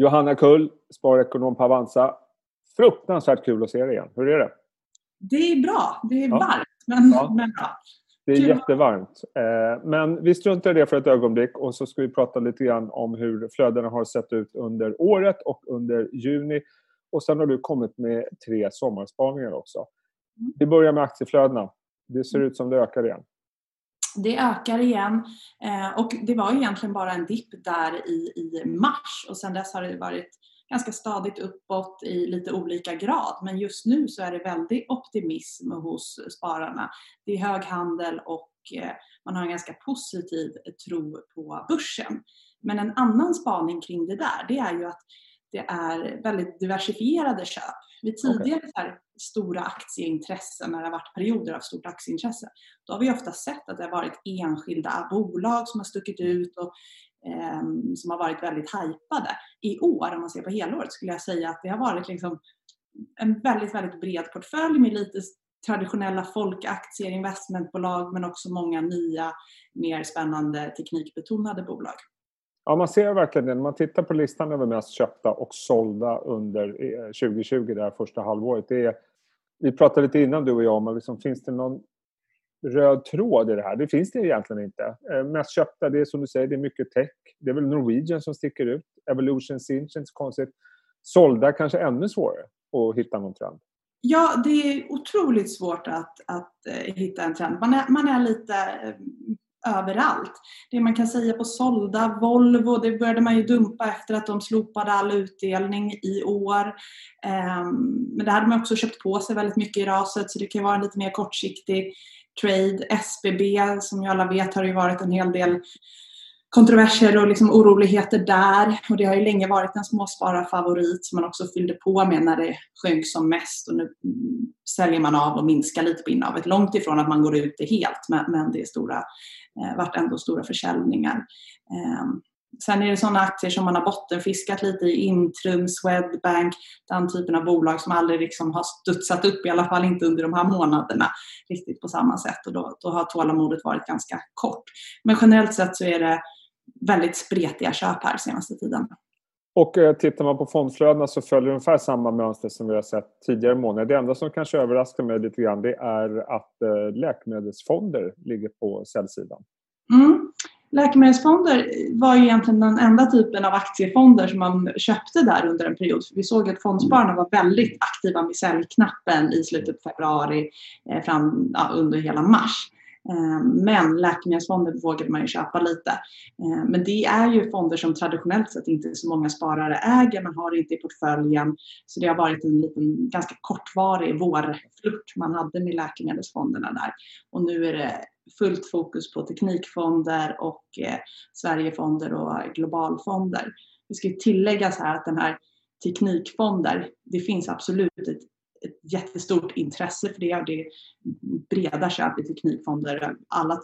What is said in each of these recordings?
Johanna Kull, sparekonom på Avanza. Fruktansvärt kul att se dig igen. Hur är det? Det är bra. Det är ja. varmt, men, ja. men bra. Det är kul. jättevarmt. Eh, men vi struntar i det för ett ögonblick och så ska vi prata lite grann om hur flödena har sett ut under året och under juni. Och sen har du kommit med tre sommarspaningar också. Mm. Vi börjar med aktieflödena. Det ser ut som det ökar igen. Det ökar igen eh, och det var egentligen bara en dipp där i, i mars och sen dess har det varit ganska stadigt uppåt i lite olika grad. Men just nu så är det väldigt optimism hos spararna. Det är hög handel och eh, man har en ganska positiv tro på börsen. Men en annan spaning kring det där, det är ju att det är väldigt diversifierade köp. Vid tidigare okay. stora aktieintressen, när det har varit perioder av stort aktieintresse, då har vi ofta sett att det har varit enskilda bolag som har stuckit ut och eh, som har varit väldigt hypade. I år, om man ser på helåret, skulle jag säga att det har varit liksom en väldigt, väldigt bred portfölj med lite traditionella folkaktier, investmentbolag men också många nya, mer spännande teknikbetonade bolag. Ja, man ser verkligen det. När man tittar på listan över mest köpta och sålda under eh, 2020, det här första halvåret. Det är, vi pratade lite innan du och jag om, liksom, finns det någon röd tråd i det här? Det finns det egentligen inte. Eh, mest köpta, det är som du säger, det är mycket tech. Det är väl Norwegian som sticker ut. Evolution Sinch, inte så konstigt. Sålda kanske ännu svårare att hitta någon trend. Ja, det är otroligt svårt att, att eh, hitta en trend. Man är, man är lite eh, överallt. Det man kan säga på sålda, Volvo, det började man ju dumpa efter att de slopade all utdelning i år. Ehm, men det hade man också köpt på sig väldigt mycket i raset så det kan vara en lite mer kortsiktig trade. SBB som ju alla vet har det ju varit en hel del kontroverser och liksom oroligheter där. Och det har ju länge varit en småspararfavorit som man också fyllde på med när det sjönk som mest. Och nu säljer man av och minskar lite på innehavet. Långt ifrån att man går ut det helt, men det är stora, eh, vart ändå stora försäljningar. Eh, Sen är det sådana aktier som man har bottenfiskat lite i, Intrum, Swedbank, den typen av bolag som aldrig liksom har studsat upp, i alla fall inte under de här månaderna, riktigt på samma sätt. Och då, då har tålamodet varit ganska kort. Men generellt sett så är det väldigt spretiga köp här senaste tiden. Och eh, tittar man på fondflödena så följer ungefär samma mönster som vi har sett tidigare månader. Det enda som kanske överraskar mig lite grann det är att eh, läkemedelsfonder ligger på säljsidan. Mm. Läkemedelsfonder var ju egentligen den enda typen av aktiefonder som man köpte där under en period. vi såg att fondspararna var väldigt aktiva med säljknappen i slutet på februari eh, fram ja, under hela mars. Ehm, men läkemedelsfonder vågade man ju köpa lite. Ehm, men det är ju fonder som traditionellt sett inte så många sparare äger. Man har det inte i portföljen. Så det har varit en liten ganska kortvarig vårflört man hade med läkemedelsfonderna där. Och nu är det fullt fokus på teknikfonder och eh, Sverigefonder och globalfonder. Det ska tilläggas här att den här teknikfonder, det finns absolut ett ett jättestort intresse för det det är breda köp i teknikfonder. Alla,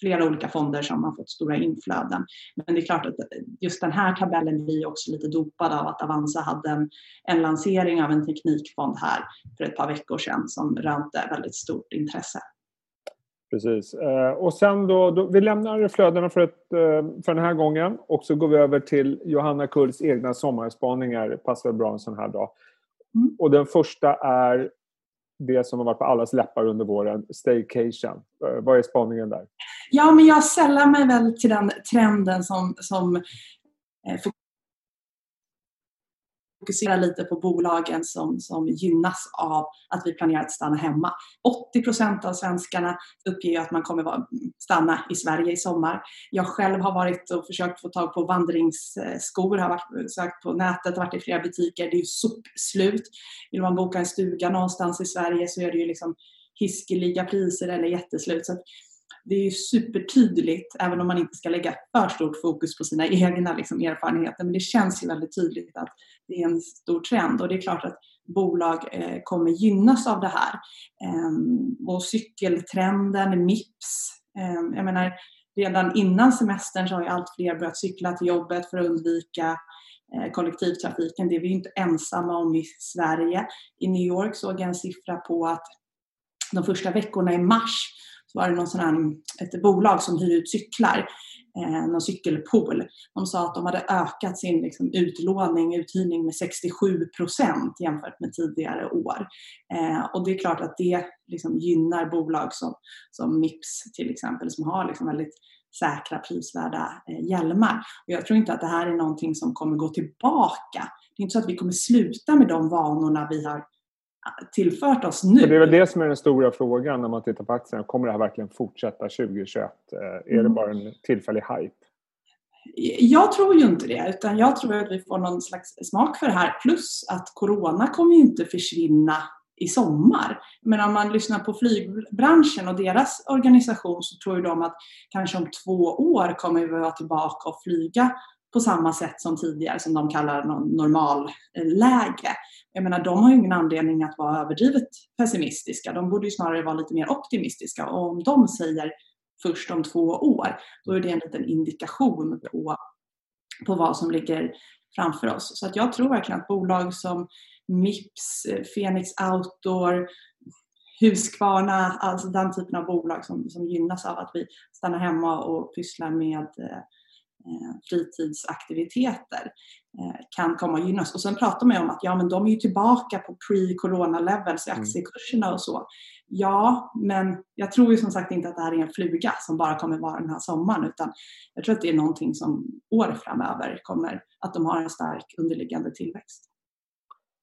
flera olika fonder som har fått stora inflöden. Men det är klart att just den här tabellen blir också lite dopad av att Avanza hade en, en lansering av en teknikfond här för ett par veckor sedan som rönte väldigt stort intresse. Precis. Eh, och sen då, då, vi lämnar flödena för, ett, eh, för den här gången och så går vi över till Johanna Kulls egna sommarspaningar. Passar bra en sån här dag. Mm. Och den första är det som har varit på allas läppar under våren, staycation. Eh, vad är spaningen där? Ja, men jag sällar mig väl till den trenden som, som eh, fokusera lite på bolagen som, som gynnas av att vi planerar att stanna hemma. 80 procent av svenskarna uppger att man kommer stanna i Sverige i sommar. Jag själv har varit och försökt få tag på vandringsskor, har varit, sökt på nätet, varit i flera butiker. Det är ju sopslut. Vill man boka en stuga någonstans i Sverige så är det ju liksom hiskeliga priser eller jätteslut. Så det är ju supertydligt, även om man inte ska lägga för stort fokus på sina egna liksom, erfarenheter, men det känns ju väldigt tydligt att det är en stor trend och det är klart att bolag eh, kommer gynnas av det här. Ehm, och cykeltrenden, Mips, ehm, jag menar redan innan semestern så har ju allt fler börjat cykla till jobbet för att undvika eh, kollektivtrafiken. Det är vi ju inte ensamma om i Sverige. I New York såg jag en siffra på att de första veckorna i mars så var det någon sån här, ett bolag som hyr ut cyklar eh, någon cykelpool. De sa att de hade ökat sin liksom, utlåning, uthyrning med 67 procent jämfört med tidigare år. Eh, och det är klart att det liksom, gynnar bolag som, som Mips till exempel som har liksom, väldigt säkra prisvärda eh, hjälmar. Och jag tror inte att det här är någonting som kommer gå tillbaka. Det är inte så att vi kommer sluta med de vanorna vi har tillfört oss nu. det är väl det som är den stora frågan när man tittar på aktierna. Kommer det här verkligen fortsätta 2021? Eh, är mm. det bara en tillfällig hype? Jag tror ju inte det, utan jag tror att vi får någon slags smak för det här. Plus att corona kommer ju inte försvinna i sommar. Men om man lyssnar på flygbranschen och deras organisation så tror de att kanske om två år kommer vi vara tillbaka och flyga på samma sätt som tidigare, som de kallar normalläge. Jag menar, de har ju ingen anledning att vara överdrivet pessimistiska. De borde ju snarare vara lite mer optimistiska. Och om de säger först om två år, då är det en liten indikation på, på vad som ligger framför oss. Så att jag tror verkligen att bolag som Mips, Phoenix Outdoor, Husqvarna, alltså den typen av bolag som, som gynnas av att vi stannar hemma och pysslar med eh, fritidsaktiviteter eh, kan komma att gynnas. Och sen pratar man ju om att ja, men de är ju tillbaka på pre-corona levels i mm. aktiekurserna och så. Ja, men jag tror ju som sagt inte att det här är en fluga som bara kommer vara den här sommaren utan jag tror att det är någonting som år framöver kommer att de har en stark underliggande tillväxt.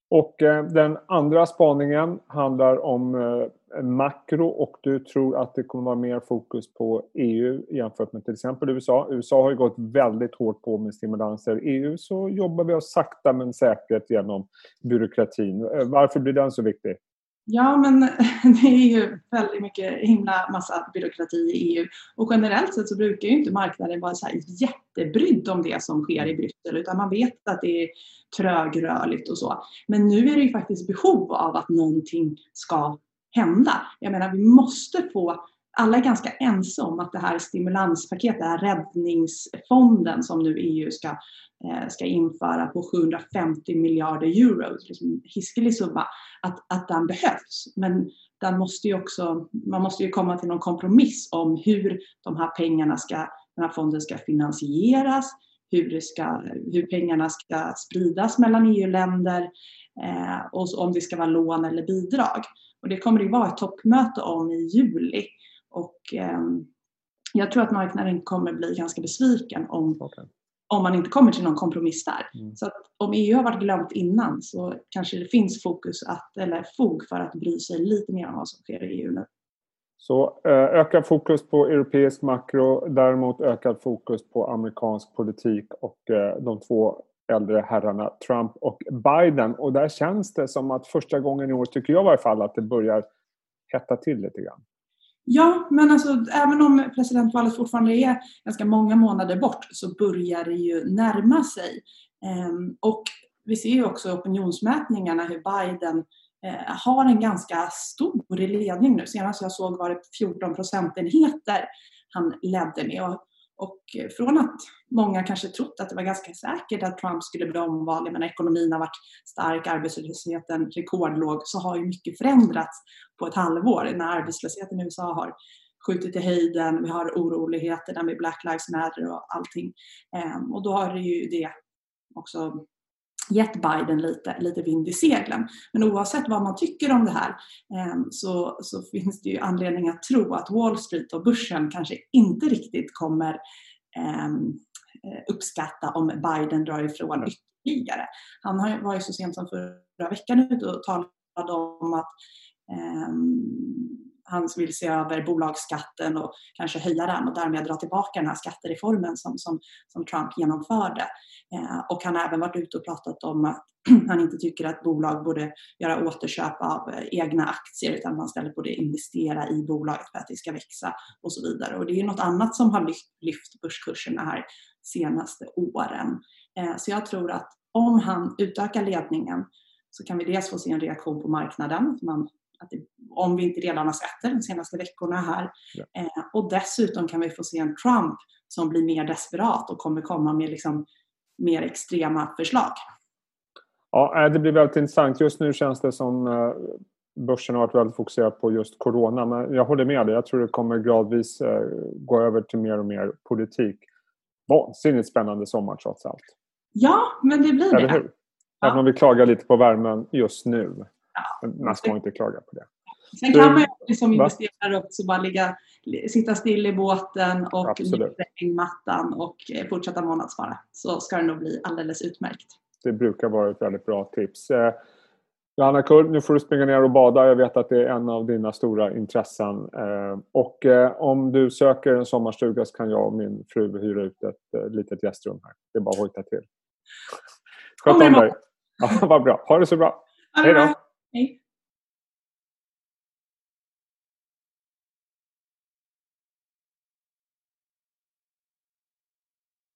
Och eh, den andra spaningen handlar om eh, makro och du tror att det kommer vara mer fokus på EU jämfört med till exempel USA. USA har ju gått väldigt hårt på med stimulanser. EU så jobbar vi oss sakta men säkert genom byråkratin. Eh, varför blir den så viktig? Ja, men det är ju väldigt mycket himla massa byråkrati i EU och generellt sett så brukar ju inte marknaden vara så här jättebrydd om det som sker i Bryssel utan man vet att det är trögrörligt och så. Men nu är det ju faktiskt behov av att någonting ska hända. Jag menar, vi måste få alla är ganska ense om att det här stimulanspaketet, den här räddningsfonden som nu EU ska, eh, ska införa på 750 miljarder euro, liksom hiskelig summa, att, att den behövs. Men den måste ju också, man måste ju komma till någon kompromiss om hur de här pengarna ska, den här fonden ska finansieras, hur, det ska, hur pengarna ska spridas mellan EU-länder eh, och om det ska vara lån eller bidrag. Och det kommer det vara ett toppmöte om i juli. Och eh, jag tror att marknaden kommer bli ganska besviken om, okay. om man inte kommer till någon kompromiss där. Mm. Så om EU har varit glömt innan så kanske det finns fokus att, eller fog för att bry sig lite mer om vad som sker i EU nu. Så eh, ökad fokus på europeisk makro, däremot ökad fokus på amerikansk politik och eh, de två äldre herrarna Trump och Biden. Och där känns det som att första gången i år, tycker jag i varje fall, att det börjar hetta till lite grann. Ja, men alltså även om presidentvalet fortfarande är ganska många månader bort så börjar det ju närma sig. Ehm, och vi ser ju också i opinionsmätningarna hur Biden eh, har en ganska stor ledning nu. Senast jag såg var det 14 procentenheter han ledde med. Och och eh, från att många kanske trott att det var ganska säkert att Trump skulle bli omvald, men ekonomin har varit stark, arbetslösheten rekordlåg, så har ju mycket förändrats på ett halvår när arbetslösheten i USA har skjutit i höjden, vi har oroligheterna med Black Lives Matter och allting. Ehm, och då har det ju det också gett Biden lite, lite vind i seglen. Men oavsett vad man tycker om det här ehm, så, så finns det ju anledning att tro att Wall Street och börsen kanske inte riktigt kommer ehm, eh, uppskatta om Biden drar ifrån ytterligare. Han var ju så sent som förra veckan ute och talade om att um, han vill se över bolagsskatten och kanske höja den och därmed dra tillbaka den här skattereformen som, som, som Trump genomförde. Eh, och han har även varit ute och pratat om att han inte tycker att bolag borde göra återköp av eh, egna aktier utan man istället borde investera i bolaget för att det ska växa och så vidare. Och det är något annat som har lyft, lyft börskurserna här senaste åren. Eh, så jag tror att om han utökar ledningen så kan vi dels få se en reaktion på marknaden. Man att det, om vi inte redan har sett det de senaste veckorna här. Ja. Eh, och dessutom kan vi få se en Trump som blir mer desperat och kommer komma med liksom mer extrema förslag. Ja, eh, det blir väldigt intressant. Just nu känns det som eh, börsen har varit väldigt fokuserad på just corona. Men jag håller med dig. Jag tror det kommer gradvis eh, gå över till mer och mer politik. vansinnigt spännande sommar trots allt. Ja, men det blir Eller det. hur? Även om vi klagar lite på värmen just nu. Ja. Man ska inte klaga på det. Sen kan man ju som investerare också bara ligga, sitta still i båten och lyfta hängmattan och eh, fortsätta månadsspara. Så ska det nog bli alldeles utmärkt. Det brukar vara ett väldigt bra tips. Eh, Johanna Kull, nu får du springa ner och bada. Jag vet att det är en av dina stora intressen. Eh, och om du söker en sommarstuga så kan jag och min fru hyra ut ett litet gästrum här. Det är bara att hojta till. Sköt om dig. Ja, vad bra. Ha det så bra. Hej då. Bra. Hej.